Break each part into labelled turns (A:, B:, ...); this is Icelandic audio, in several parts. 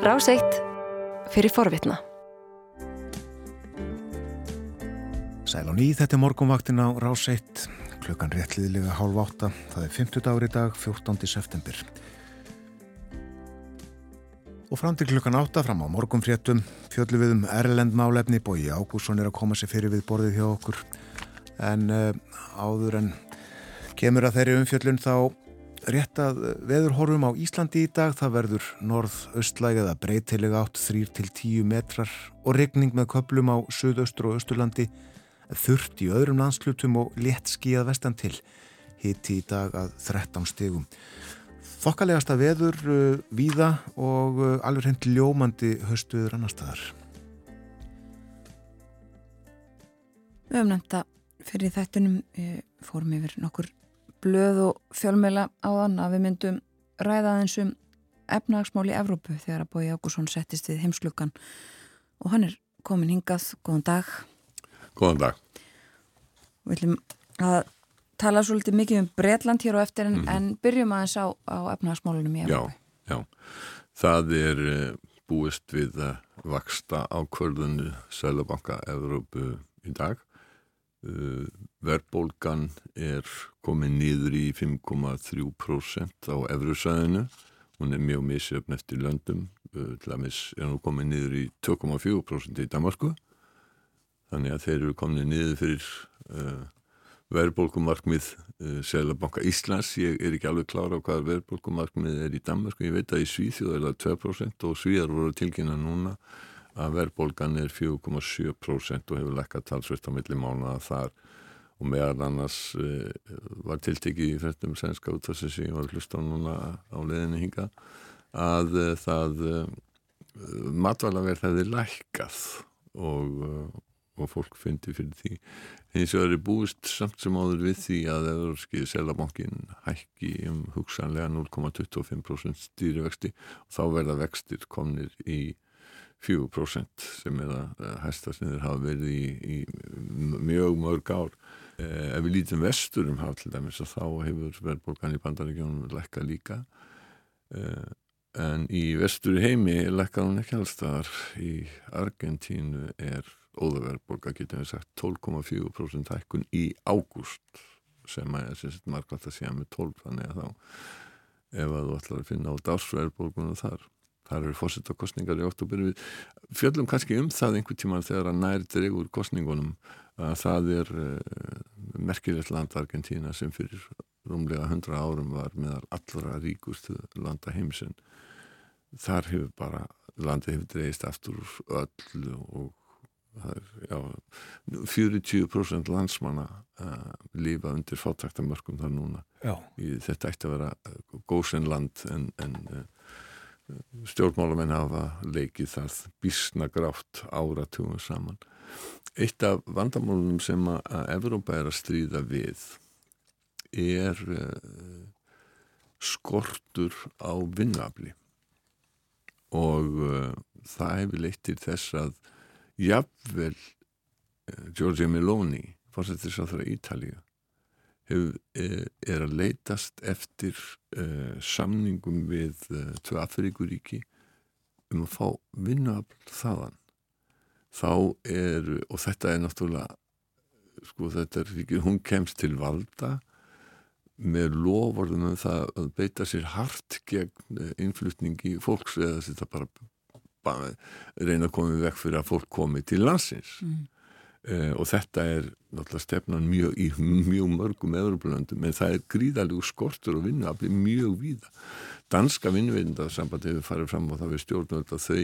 A: Ráseitt fyrir forvitna.
B: Sæl og ný, þetta er morgunvaktin á Ráseitt, klukkan réttliðilega hálf átta, það er 50 dagur í dag, 14. september. Og fram til klukkan átta, fram á morgunfréttum, fjöldlu við um Erlend málefni, Bói Ágússon er að koma sér fyrir við borðið hjá okkur, en uh, áður en kemur að þeirri umfjöllun þá Rétt að veðurhorfum á Íslandi í dag, það verður norð-östlæg eða breytilega átt 3-10 metrar og regning með köplum á söðaustur og östurlandi, þurft í öðrum landslutum og létt skíða vestan til, hitti í dag að 13 stegum. Þokkalegasta veður uh, víða og uh, alveg hendt ljómandi höstuður annar staðar.
C: Við höfum nefnda fyrir þettunum, fórum yfir nokkur blöð og fjölmela á þann að við myndum ræða þessum efnagsmál í Evrópu þegar að Bói Ágússon settist við heimslukan og hann er komin hingað, góðan dag.
D: Góðan dag.
C: Við ætlum að tala svolítið mikið um Breitland hér og eftir en, mm -hmm. en byrjum aðeins á, á efnagsmálunum í Evrópu.
D: Já, já, það er eh, búist við að vaksta ákvörðunu Sælabanka Evrópu í dag verðbólgan er komið nýður í 5,3% á efruðsæðinu hún er mjög misjöfn eftir löndum. Uh, til að mis er hún komið nýður í 2,4% í Damasku þannig að þeir eru komið nýður fyrir uh, verðbólkumarkmið uh, Sælabanka Íslands. Ég er ekki alveg klára á hvað verðbólkumarkmið er í Damasku, ég veit að í Svíþjóð er það 2% og Svíðar voru tilkynna núna að verðbólgan er 4,7% og hefur lekkað talsvist á milli mánuða þar. Og meðan annars e, var tiltekið í fættum sænska út þess að ég var hlust á núna á leðinni hinga að e, það e, matvælaverð hefði lækkað og, og fólk fyndi fyrir því. Eins og það er búist samt sem áður við því að Európski selabankin hækki um hugsanlega 0,25% stýrivexti og þá verða vextir komnir í 4% sem er að hæsta sem þeir hafa verið í, í mjög mörg ár. Eh, ef við lítum vestur um hafa til dæmis að þá hefur verðbólgan í bandaríkjónum lekka líka eh, en í vestur heimi lekka hún ekki allstaðar. Í Argentínu er óðurverðbólga getur við sagt 12,4% hækkun í ágúst sem er marglægt að segja með 12 þannig að þá ef að þú ætlar að finna á dásverðbólgunum þar þar eru fórsettakostningar í oktober við fjöldum kannski um það einhver tíma þegar að nær dregur kostningunum að það er uh, merkilegt land Argentina sem fyrir rúmlega 100 árum var meðal allra ríkustu landa heimsinn þar hefur bara landi hefur dreist aftur öll og Er, já, 40% landsmanna uh, lífa undir fátaktamörkum þar núna. Í, þetta ætti að vera góðsennland en, en uh, stjórnmálamenn hafa leikið það bísna grátt áratugum saman. Eitt af vandamálunum sem að Evrópa er að stríða við er uh, skortur á vinnafli og uh, það hefur leitt til þess að jafnvel uh, Giorgio Meloni fórsettir sá þar að Ítalíu eh, er að leitast eftir uh, samningum við uh, tvö Afríkuríki um að fá vinnuafl þaðan þá er, og þetta er náttúrulega sko þetta er ekki, hún kemst til valda með lofórðum um það að beita sér hart gegn innflutningi fólks eða þetta bara, bara reyna að koma vekk fyrir að fólk komi til landsins mm. Uh, og þetta er náttúrulega stefnan mjög í mjög mörgum eðurblöndum en það er gríðalegu skortur og vinnu að bli mjög víða. Danska vinnveindarsamband hefur farið fram og það við stjórnum að þau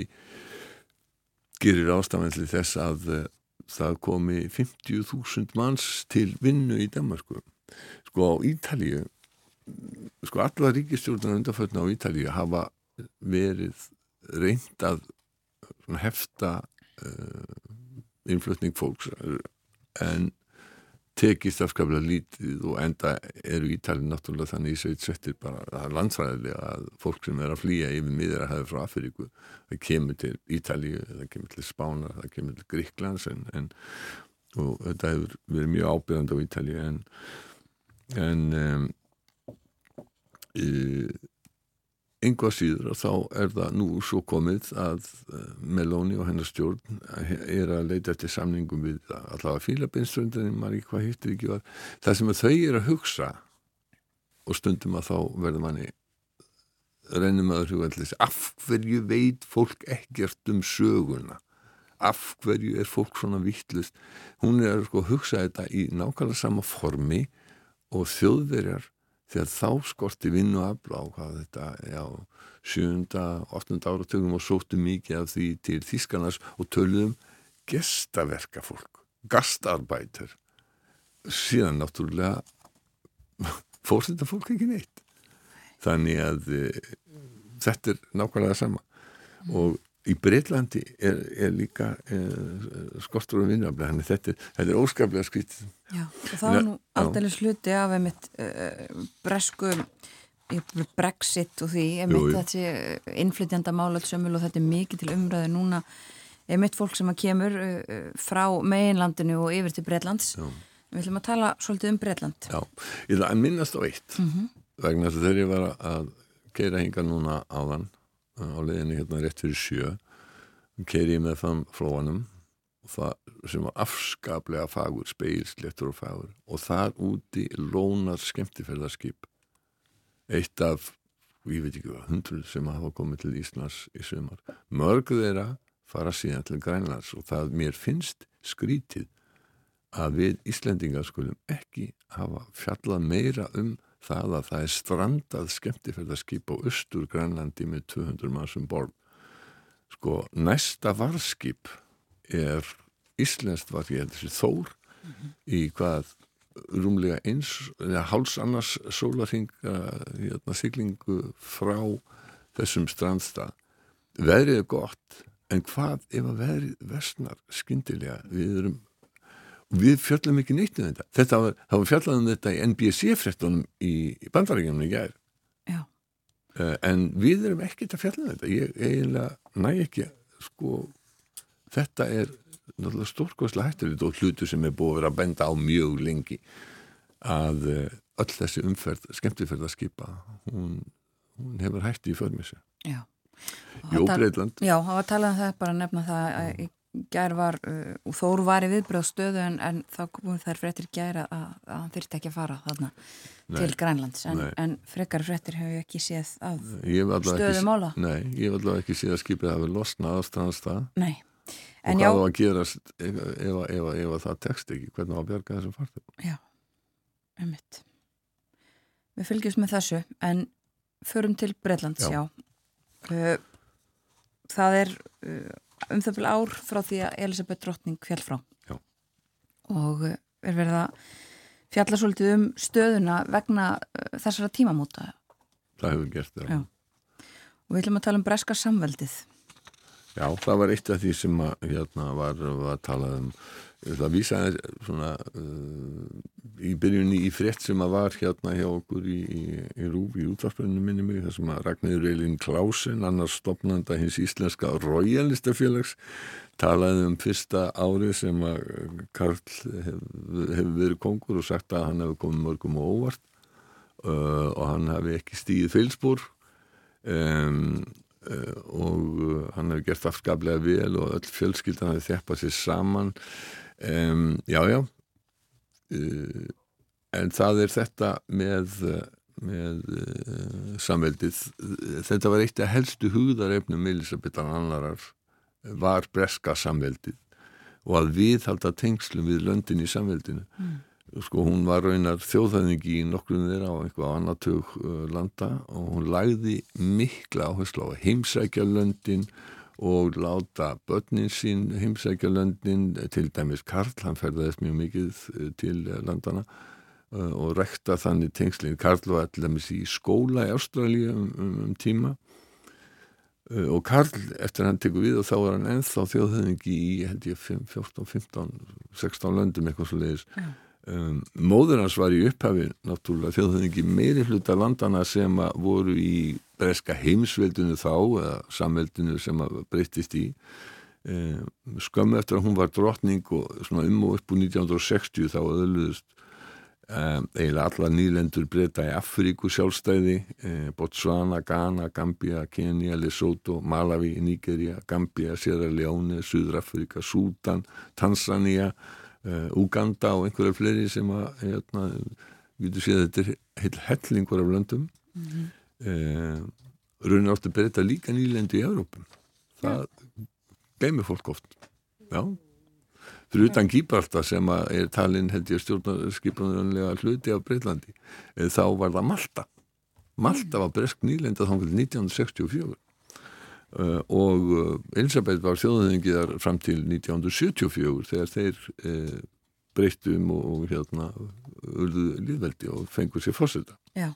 D: gerir ástafnætli þess að uh, það komi 50.000 manns til vinnu í Danmarku sko á Ítalíu sko alla ríkistjórnar undarföldna á Ítalíu hafa verið reynd að hefta uh, innflutning fólks en tekist afskaplega lítið og enda eru Ítalið náttúrulega þannig í sveit settir bara landsræðilega að fólk sem er að flýja yfir miður að hafa frá Afríku það kemur til Ítalið, það kemur til Spána það kemur til Gríklands en, en, og þetta hefur verið mjög ábyrgand á Ítalið en, en um, e, einhvað síður og þá er það nú svo komið að eh, Meloni og hennar stjórn er að leita eftir samningum við allavega fílabinströndinni, maður ekki hvað hittir ekki var það sem þau er að hugsa og stundum að þá verður manni reynum að hrjóðallis af hverju veit fólk ekkert um söguna? Af hverju er fólk svona vittlust hún er að sko, hugsa þetta í nákvæmlega sama formi og þjóðverjar þegar þá skorti vinnu afla á hvað þetta, já, sjönda, óttunda áratugum og sóttu mikið af því til Þískanars og töluðum gestaverka fólk, gastarbætur. Síðan náttúrulega fór þetta fólk ekki neitt. Þannig að e, þetta er nákvæmlega sama og í Breitlandi er, er líka er, skortur og vinnaflega þannig þetta, þetta er óskaplega skvitt
C: Já, og það var nú aldrei sluti af einmitt uh, bresku brexit og því einmitt þessi innflytjanda málatsömmul og þetta er mikið til umræði núna. Einmitt fólk sem að kemur uh, frá meginlandinu og yfir til Breitlands Já. við ætlum að tala svolítið um Breitland
D: Já, ég ætla að minnast á eitt. Mm -hmm. vegna þess að þegar ég var að keira hinga núna áðan á leðinu hérna rétt fyrir sjö keiri ég með þann flóanum sem var afskaplega fagur, speilsléttur og fagur. Og þar úti lónar skemmtifærðarskip eitt af, ég veit ekki hvað hundruð sem hafa komið til Íslands í sumar. Mörg þeirra fara síðan til Grænlands og það mér finnst skrítið að við Íslendingar skulum ekki hafa fjallað meira um það að það er strandað skemmtifærðarskip á austur Grænlandi með 200 mann sem borð. Sko næsta varskip er Íslenskt var ég þessi þór mm -hmm. í hvað rúmlega eins eða háls annars sólarhinga hérna, siglingu frá þessum strandstað. Veðrið er gott en hvað ef að veðrið versnar skindilega við erum við fjöllum ekki neitt um þetta. Þetta var, var fjallaðum þetta í NBC-frettunum í, í bandarækjumni í gær. Já. Uh, en við erum ekkert að fjalla um þetta. Ég eiginlega næ ekki sko þetta er náttúrulega stórkoslega hættilegt og hlutu sem er búið að vera að benda á mjög lengi að uh, öll þessi umferð, skemmtifærðarskipa hún, hún hefur hætti í förmessu
C: Já.
D: Jó, Breitland
C: Já, það var talað um það, bara að nefna það að í gær var, uh, og Þóru var í viðbröðstöðu en, en þá komum þær fréttir gæra að, að hann þurfti ekki að fara þarna nei, til Grænlands. En, en frekar fréttir hefur ekki séð af stöðu mála.
D: Nei, ég hef allavega ekki séð að skipið hafi losnað á strandstað
C: Nei.
D: En og hvað á að gerast ef, ef, ef, ef það tekst ekki, hvernig á að bjarga þessum fartum
C: Já, ummitt Við fylgjumst með þessu en förum til Breitlands, já, já. Uh, Það er uh, um það fyrir ár frá því að Elisabeth Drottning fjall frá.
D: Já.
C: og eh, er verið að fjalla svolítið um stöðuna vegna uh, þessara tímamóta.
D: Það hefur gert það
C: og við ætlum að tala um breska samveldið.
D: Já, það var eitt af því sem að, hérna, var, var að tala um það vísaði svona uh, í byrjunni í frétt sem að var hérna hjá okkur í, í, í Rúf í útvarpuninu minni mig þar sem að Ragnarður Eilin Klásen annars stopnanda hins íslenska royalistafélags talaði um fyrsta árið sem að Karl hefur hef verið kongur og sagt að hann hefur komið mörgum og óvart uh, og hann hefði ekki stíðið fylgspór um, uh, og hann hefur gert afskaplega vel og öll fjölskyldan hefði þeppað sér saman um, já já. Uh, en það er þetta með með uh, samveldið. Þetta var eitt af helstu hugðarefnum Elisabethan annarar var breska samveldið og að við halda tengslum við löndin í samveldinu. Mm. sko hún var raunar þjóðhæðingi í nokkrum þeirra á einhvað annartug uh, landa og hún lagði mikla áherslu á heimsækja löndin og láta börnin sín heimsækja löndin til dæmis Karl, hann ferðaðist mjög mikið eh, til landana uh, og rekta þannig tengslinn Karl var allir í skóla í Ástralja um, um, um tíma uh, og Karl eftir hann tekur við og þá var hann enþá þjóðhauðingi í held ég 14, 15, 16 löndum eitthvað svo leiðis ja. um, móður hans var í upphafi náttúrulega þjóðhauðingi meiri hluta landana sem voru í breska heimsveldinu þá eða samveldinu sem breytist í e, skömmu eftir að hún var drotning og svona um og upp úr 1960 þá öðluðust Um, eiginlega alla nýlendur breyta í Afríku sjálfstæði eh, Botswana, Ghana, Gambia, Kenya Lesotho, Malawi, Nigeria Gambia, Sierra Leone, Suðrafrika Sútan, Tanzania Uganda og einhverja fleiri sem að hérna, við getum séð að þetta er heil hellingur af löndum mm -hmm. Eh, raunin áttu breyta líka nýlendu í Európum það geymir fólk oft já. Fyrir utan Gíbraltar sem er talin held ég stjórnarskipunarlega hluti af Breitlandi þá var það Malta. Malta var bresk nýlenda þá 1964 uh, og uh, Elisabeth var þjóðhengiðar fram til 1974 þegar þeir uh, breyttum og, og hérna urðu líðveldi og fengur sér fórseta
C: Já,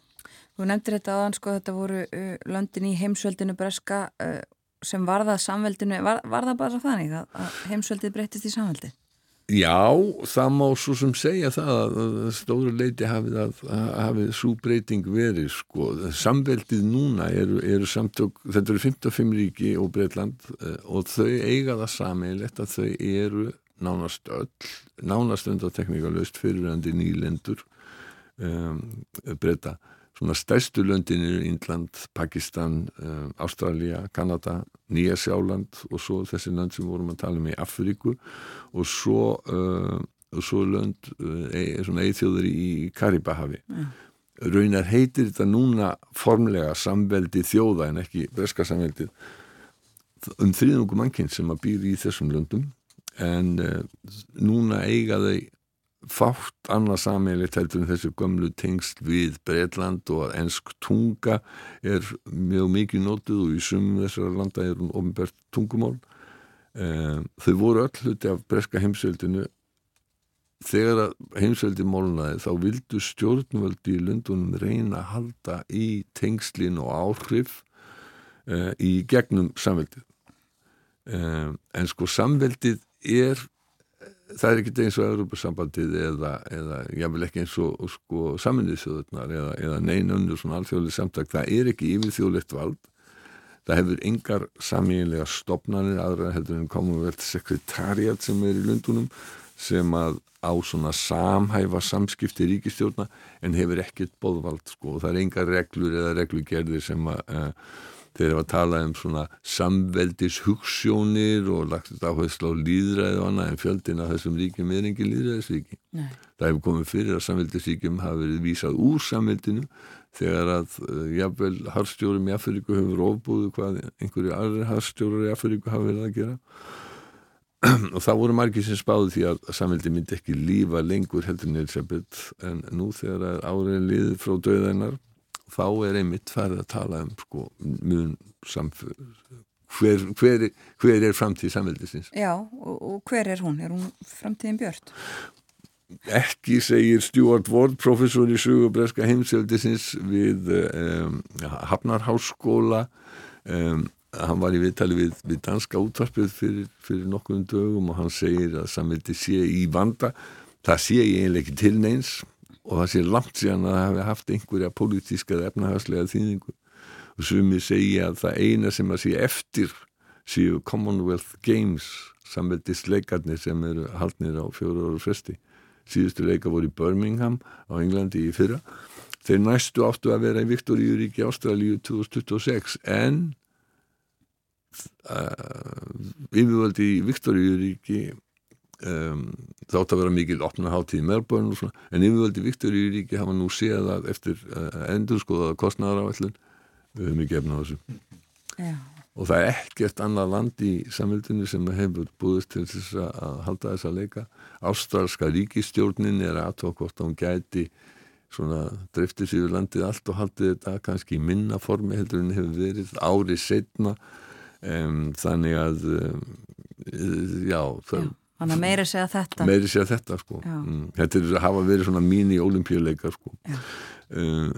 C: þú nefndir þetta aðan sko þetta voru uh, löndin í heimsveldinu breska uh, sem var það samveldinu, var, var það bara þannig að, heimsveldið breytist í samveldi?
D: Já, það má svo sem segja það að stóru leiti hafið, að, hafið svo breyting verið sko. Samveldið núna eru, eru samtök, þetta eru 55 ríki og Breitland eh, og þau eiga það sameigilegt að þau eru nánast öll, nánast undartekníkalöst fyrirandi nýlendur um, Breita svona stærstu löndin eru Índland, Pakistan, um, Ástralja, Kanada, Nýja Sjáland og svo þessi lönd sem vorum að tala um í Afríku og svo, uh, og svo lönd uh, svona eithjóður í Karibahavi. Mm. Raunar heitir þetta núna formlega samveldi þjóða en ekki breska samveldi um þrýðungum mannkinn sem að býr í þessum löndum en uh, núna eiga þau fátt annað sammeilegt heldur en þessu gömlu tengst við Breitland og að ennsk tunga er mjög mikið nótið og í sumum þessara landa er hún ofinbært tungumál. Um, þau voru öll hluti af breska heimsveldinu. Þegar að heimsveldi mólnaði þá vildu stjórnvöldi í Lundunum reyna að halda í tengslin og áhrif uh, í gegnum samveldið. Um, en sko samveldið er það er ekkert eins og Európa-sambandið eða, eða jável ekki eins og sko, saminniðsjóðurnar eða, eða neina unnur svona alþjóðlega samtak, það er ekki yfirþjóðlegt vald. Það hefur engar samílega stopnarnir aðra heldur en Commonwealth Secretariat sem er í Lundunum sem að á svona samhæfa samskipti ríkistjórna en hefur ekkert bóðvald sko. Og það er engar reglur eða reglugerðir sem að uh, þeir hafa talað um svona samveldis hugssjónir og lagt þetta áherslu á líðræði og annað en fjöldin að þessum ríkjum er engin líðræðisríki. Nei. Það hefur komið fyrir að samveldisríkjum hafa verið vísað úr samveldinu þegar að uh, jafnvel harfstjórum í Afríku hefur ofbúðu hvað einhverju aðri harfstjórar í Afríku hafa verið að gera og það voru margir sem spáði því að samveldi myndi ekki lífa lengur heldur en Elisabeth en nú þegar áriðin liður frá döðainar þá er einmitt farið að tala um sko, mjög samfélag hver, hver, hver er framtíð samveldisins
C: Já, og, og hver er hún? Er hún framtíðin björnt?
D: Ekki segir Stuart Ward professor í Sugubreska heimseldisins við um, Hafnarháskóla um, hann var í viðtali við, við danska útvarpið fyrir, fyrir nokkuðum dögum og hann segir að samveldi sé í vanda það sé ég eiginlega ekki til neins og það sé langt síðan að það hefði haft einhverja pólitíska eða efnahagslega þýðingu. Og sumið segja að það eina sem að sé eftir séu Commonwealth Games samveldist leikarnir sem eru haldnir á fjóru áru fresti. Síðustu leika voru í Birmingham á Englandi í fyrra. Þeir næstu áttu að vera í Viktoríuríki Ástralíu 2026 en uh, yfirvöldi í Viktoríuríki um, þátt að vera mikil opnaháttið í Melbourne og svona, en yfirvöldi Viktoríu ríki hafa nú séð að eftir uh, endur skoðaða kostnæðar á ætlun við höfum ekki efna á þessu Já. og það er ekkert annað land í samvildinu sem hefur búist til þess að halda þessa leika Ástralska ríkistjórnin er aðtókvort að hún gæti svona driftið sér landið allt og haldið þetta kannski í minna formi heldur en hefur verið árið setna um, þannig að um, já, það.
C: Þannig að meiri segja þetta.
D: Meiri segja þetta sko. Mm. Þetta er að hafa verið svona mini-olimpíuleika sko. Uh,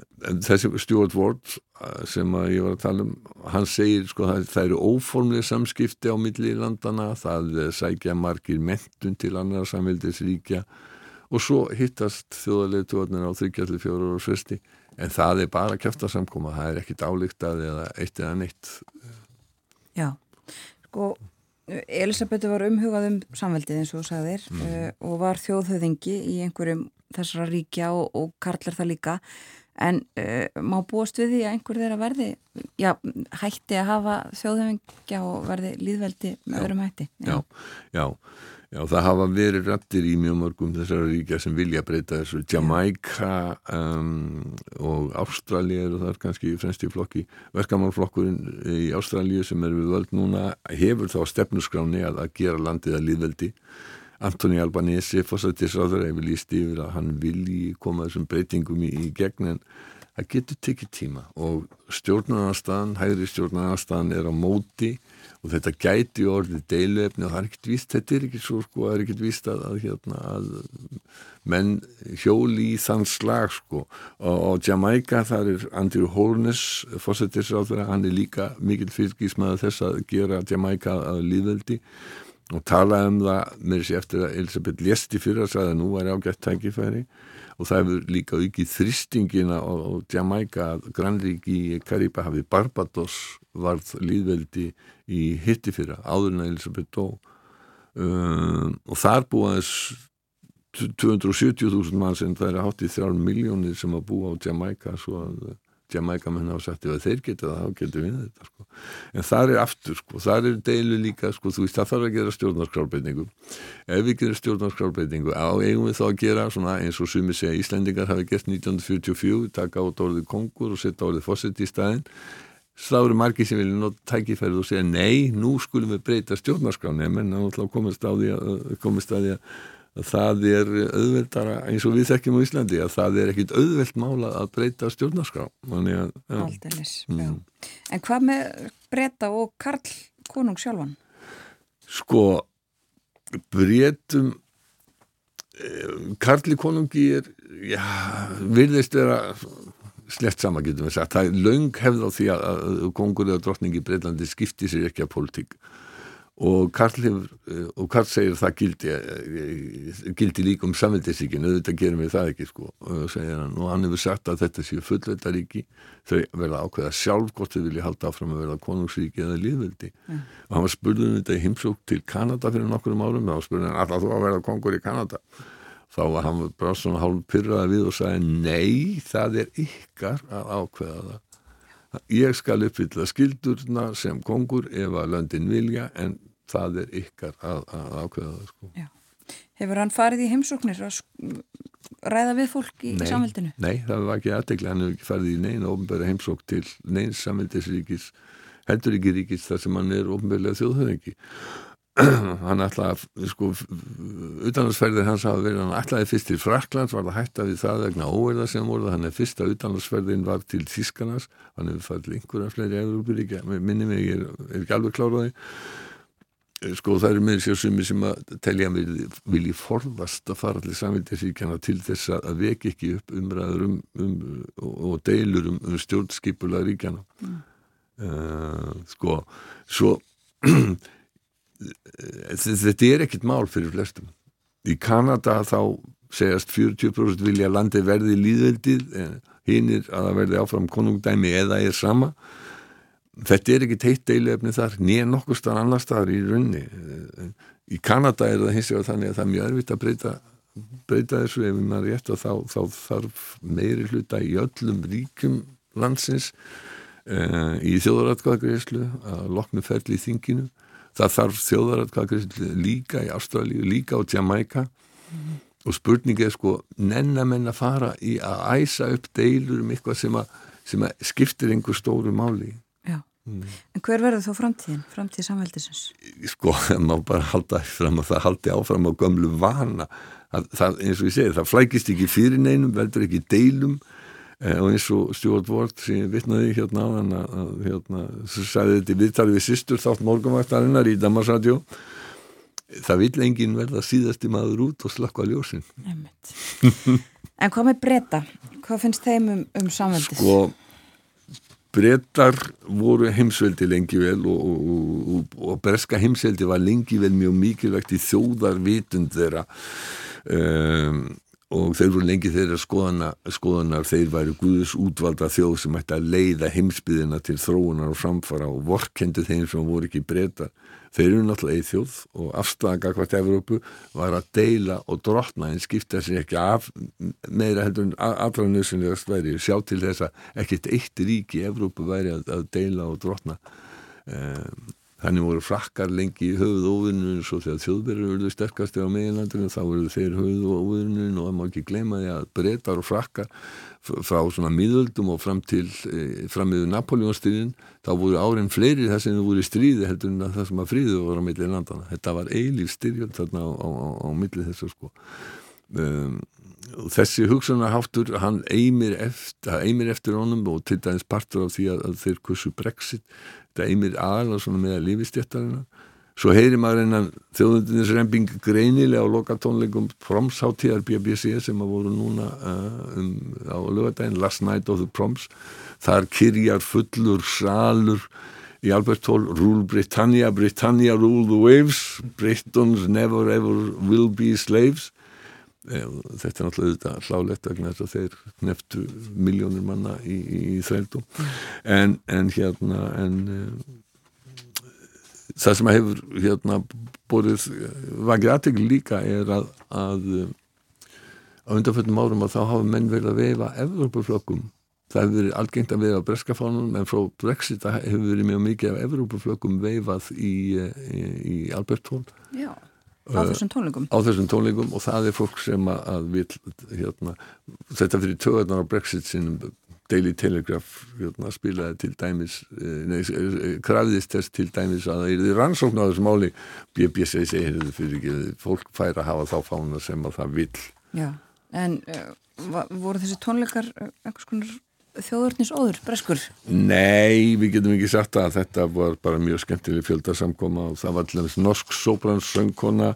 D: þessi Stuart Ward uh, sem ég var að tala um, hann segir sko að það eru óformlega samskipti á milli í landana, það sækja margir mentun til annar samveldisríkja og svo hittast þjóðarleituarnir á 34 ára svesti en það er bara kæft að samkoma, það er ekkit álíktað eða eitt eða neitt.
C: Já, sko Elisabeth var umhugað um samveldið eins og sagðir mm. uh, og var þjóðhauðingi í einhverjum þessara ríkja og, og karlar það líka en uh, má búast við því að einhver þeirra verði já, hætti að hafa þjóðhefingja og verði líðveldi með öðrum hætti
D: já. já, já, það hafa verið rættir í mjög mörgum þessara ríkja sem vilja breyta þessu. Jamaica um, og Ástralja eru þar kannski fremst í flokki. Verkamannflokkurinn í Ástralja sem er við völd núna hefur þá stefnusgráni að, að gera landið að líðveldi Antoni Albanese fórsættisráður hefur líst yfir að hann vilji koma þessum breytingum í, í gegn en það getur tekið tíma. Og stjórnarnarstaðan, hægri stjórnarnarstaðan er á móti og þetta gæti orðið deiluefni og það er ekkert víst, þetta er ekki svo sko, það er ekkert víst að, að, hérna, að menn hjóli í þann slag sko. Og, og Jamaica þar er Andrew Holness fórsættisráður, hann er líka mikil fyrkismæða þess að gera Jamaica að líðveldi og talaði um það með þessi eftir að Elisabeth lesti fyrir að sagði að nú er ágætt tækifæri. Og það hefur líka aukið þristingina og Jamaica, Granríki í Kariba hafið Barbados varð líðveldi í hitti fyrir áður en Elisabeth dó. Um, og þar búaðis 270.000 mann sem það er hátt í þrjálf miljónir sem að búa á Jamaica svo að Jamaica menn hafa sagt ef þeir geta það, þá getur við þetta sko. en þar er aftur, sko, þar er deilu líka, sko, þú veist, það þarf að gera stjórnarskrárbeitingu ef við gerum stjórnarskrárbeitingu á eigum við þá að gera svona eins og sumi segja Íslendingar hafi gert 1944 taka át orðið kongur og setja orðið fósitt í staðin þá eru margi sem vilja nota tækifærið og segja nei, nú skulum við breyta stjórnarskráni en þá komist að því að, það er auðveldara eins og við þekkjum á Íslandi að það er ekkit auðveld mála að breyta stjórnarskrá.
C: Aldeilis, mm. En hvað með breyta og Karl konung sjálfan?
D: Sko breytum eh, Karli konungi er já, virðist vera slett sama getum við sagt, það er laung hefð á því að kongur eða drottningi Breitlandi skipti sér ekki að politík og Karl, hefur, eh, og Karl segir það gildi, eh, gildi líka um samveldisíkinu, auðvitað gerum við það ekki sko, og, hann, og hann hefur sagt að þetta séu fullveitaríki þau verða ákveða sjálf hvort þau vilja halda áfram að verða konungsríki eða líðveldi mm. og hann var spurðið um þetta í heimsók til Kanada fyrir nokkurum árum. Og spurðið hann alltaf þú að verða kongur í Kanada? Þá var hann bara svona hálf pyrraða við og sagði nei, það er ykkar að ákveða það. Ég skal uppfylla skildurna sem kongur ef að löndin vilja en það er ykkar að, að ákveða það sko.
C: Hefur hann farið í heimsóknir að ræða við fólk í, í samveldinu?
D: Nei, það var ekki aðtegla, hann hefur ekki farið í neina ofnbæra heimsók til neins samveldisríkis heldur ekki ríkis þar sem hann er ofnbærlega þjóðhauðingi hann ætlaði, sko utanlandsferðir hans hafa verið hann ætlaði fyrst til Fraklands, var það hætta við það vegna óverða sem voruð, hann er fyrsta utanlandsferðin var til Þískanars, hann hefur farið einhverja fleiri Európuríkja, minni mig er, er ekki alveg kláraði sko það eru með sér sumi sem að telja mér vilji forðast að fara allir samvildisíkjana til þess að veki ekki upp umræður um, um og deilur um, um stjórnskipula ríkjana mm. uh, sko svo þetta er ekkit mál fyrir flestum. Í Kanada þá segjast 40% vilja landi verði líðveldið hinn er að það verði áfram konungdæmi eða er sama þetta er ekkit heitt deilefni þar nýja nokkur starf annar staðar í runni í Kanada er það hins vegar þannig að það er mjög erfitt að breyta breyta þessu ef maður rétt og þá, þá þarf meiri hluta í öllum ríkum landsins uh, í þjóðaratkvæðagreyslu að loknu ferli í þinginu. Það þarf þjóðaratkvæðagreyslu líka í Ástralíu, líka á Jamaica mm. og spurningi er sko nennamenn að fara í að æsa upp deilur um eitthvað sem að, sem að skiptir einhver stóru máli
C: mm. en hver verður þó framtíðin, framtíð samveldisins?
D: Sko, maður bara halda fram að það haldi áfram á gömlu vana það, það, eins og ég segi, það flækist ekki fyrir neinum, veldur ekki deilum Eh, og eins og Stuart Ward sem vittnaði hérna á hann að hérna, sæði þetta í viðtali við sýstur þátt morgunvaktarinnar í Damarsradjó það vil enginn verða síðasti maður út og slakka ljósin
C: En hvað með breyta? Hvað finnst þeim um, um samveldis?
D: Sko breytar voru heimsveldi lengi vel og, og, og, og breska heimsveldi var lengi vel mjög mikilvægt í þjóðarvitund þeirra. Um og þeir voru lengi þeirra skoðana, skoðanar þeir væri Guðus útvalda þjóð sem ætti að leiða heimsbyðina til þróunar og framfara og vorkendi þeim sem voru ekki breyta þeir eru náttúrulega þjóð og afstæðanga hvort Evrópu var að deila og drotna en skipta sér ekki af meira heldur en allra nöðsynlegast væri. Sjá til þess að ekkert eitt rík í Evrópu væri að, að deila og drotna um, Þannig voru frakkar lengi í höfuð óvinnun og svo þegar þjóðverður verður sterkasti á meginlandinu þá verður þeir höfuð óvinnun og það má ekki gleyma því að breytar og frakkar frá svona miðöldum og fram til e, fram meðu Napoleonstyrjun þá voru árin fleiri þess að það voru í stríði heldur en það sem að fríðu voru á millið landana. Þetta var eilíf styrjun þarna á, á, á, á millið þessu sko. Um, þessi hugsanarháttur hann eimir eftir, eimir eftir honum og til dæmis partur af því að, að þeir kursu brexit þetta eimir aðal og svona með að lífistjættarina svo heyri maður einan þjóðundinis reymbing greinilega á lokatónleikum promsháttíðar BBC sem að voru núna uh, um, á lögadaginn Last Night of the Proms. Þar kyrjar fullur salur í Albert Hall Rule Britannia, Britannia rule the waves Britons never ever will be slaves. Þetta er náttúrulega hlálegt vegna þess að þeir neftu miljónir manna í, í, í þrældum en, en hérna en uh, það sem hefur hérna borðið vakið aðtegl líka er að, að á undanfjöldum árum að þá hafa menn verið að veifa Evrópaflökkum það hefur verið algengt að veifa breskafánum en frá Brexit hefur verið mjög mikið af Evrópaflökkum veifað í, í, í Albert Hall
C: Já Á þessum tónleikum?
D: Á þessum tónleikum og það er fólk sem að vil hérna, þetta fyrir töðarnar á Brexit sinum Daily Telegraph hérna, spilaði til dæmis eh, nei, eh, krafðist þess til dæmis að það er rannsókn á þessu máli. BBC segir þetta fyrir ekki fólk fær að hafa þá fána sem að það vil
C: Já, en uh, voru þessi tónleikar eitthvað skonar þjóðurnis óður, breskur?
D: Nei, við getum ekki sagt að þetta var bara mjög skemmtileg fjöldasamkoma og það var allir norsk sóbranssöngkona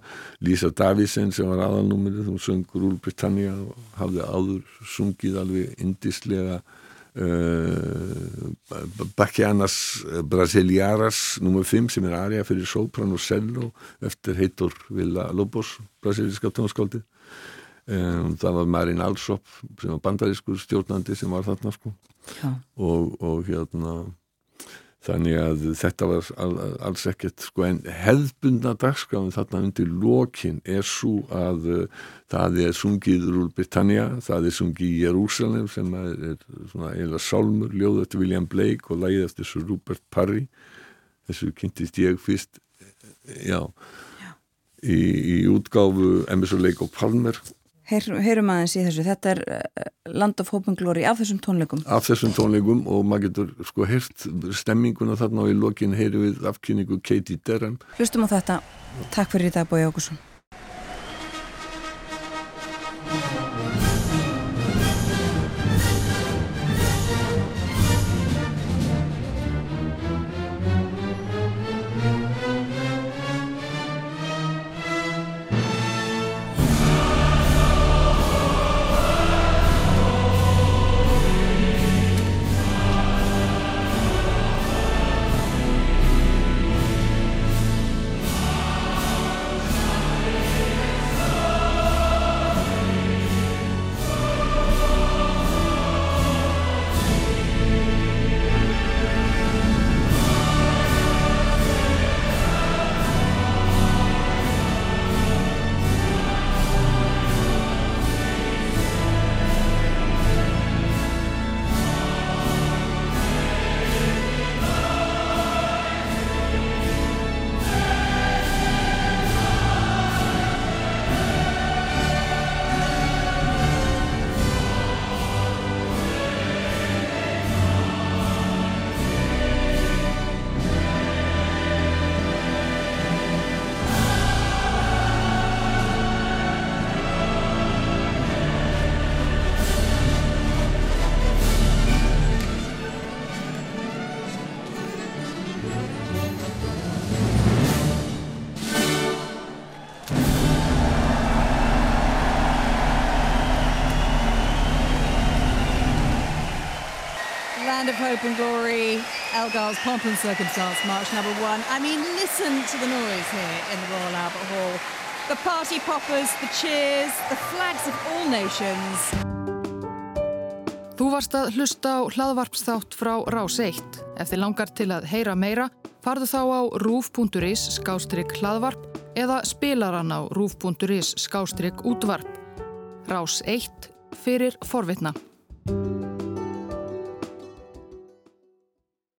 D: Lísa Davisen sem var aðalnúmerið, hún söngur úr Britannia og hafði áður sungið alveg indislega uh, Bakianas Brasiliaras nr. 5 sem er aðrið fyrir sóbrann og cello eftir heitur Villa Lobos, brasilíska tónskáldi Um, það var Marín Alsop sem var bandarískur stjórnandi sem var þarna sko. Og, og hérna þannig að þetta var all, alls ekkert sko en hefðbundna dagskráðin þarna undir lokin er svo að uh, það er sungið Rúl Britannia, það er sungið í Jérúsalem sem er, er svona eila sálmur, ljóð eftir William Blake og lægið eftir Sir Rupert Parry. Þessu kynntist ég fyrst já, já. Í, í útgáfu Emerson Lake og Palmer
C: Heyr, heyrum aðeins í þessu, þetta er uh, Land of Hope and Glory af þessum tónleikum.
D: Af þessum tónleikum og maður getur sko heyrt stemminguna þarna og í lokin heyru við afkynningu Katie Derham
C: Hlustum á þetta, takk fyrir í dag Bói Ákusson
E: Hope and Glory, Elgar's Pomp and Circumstance March number one. I mean, listen to the noise here in the Royal Albert Hall. The party poppers, the cheers, the flags of all nations.
F: Þú varst að hlusta á hlaðvarpsþátt frá Rás 1. Ef þið langar til að heyra meira, farðu þá á rúf.is skástrygg hlaðvarp eða spilaran á rúf.is skástrygg útvarp. Rás 1 fyrir forvitna.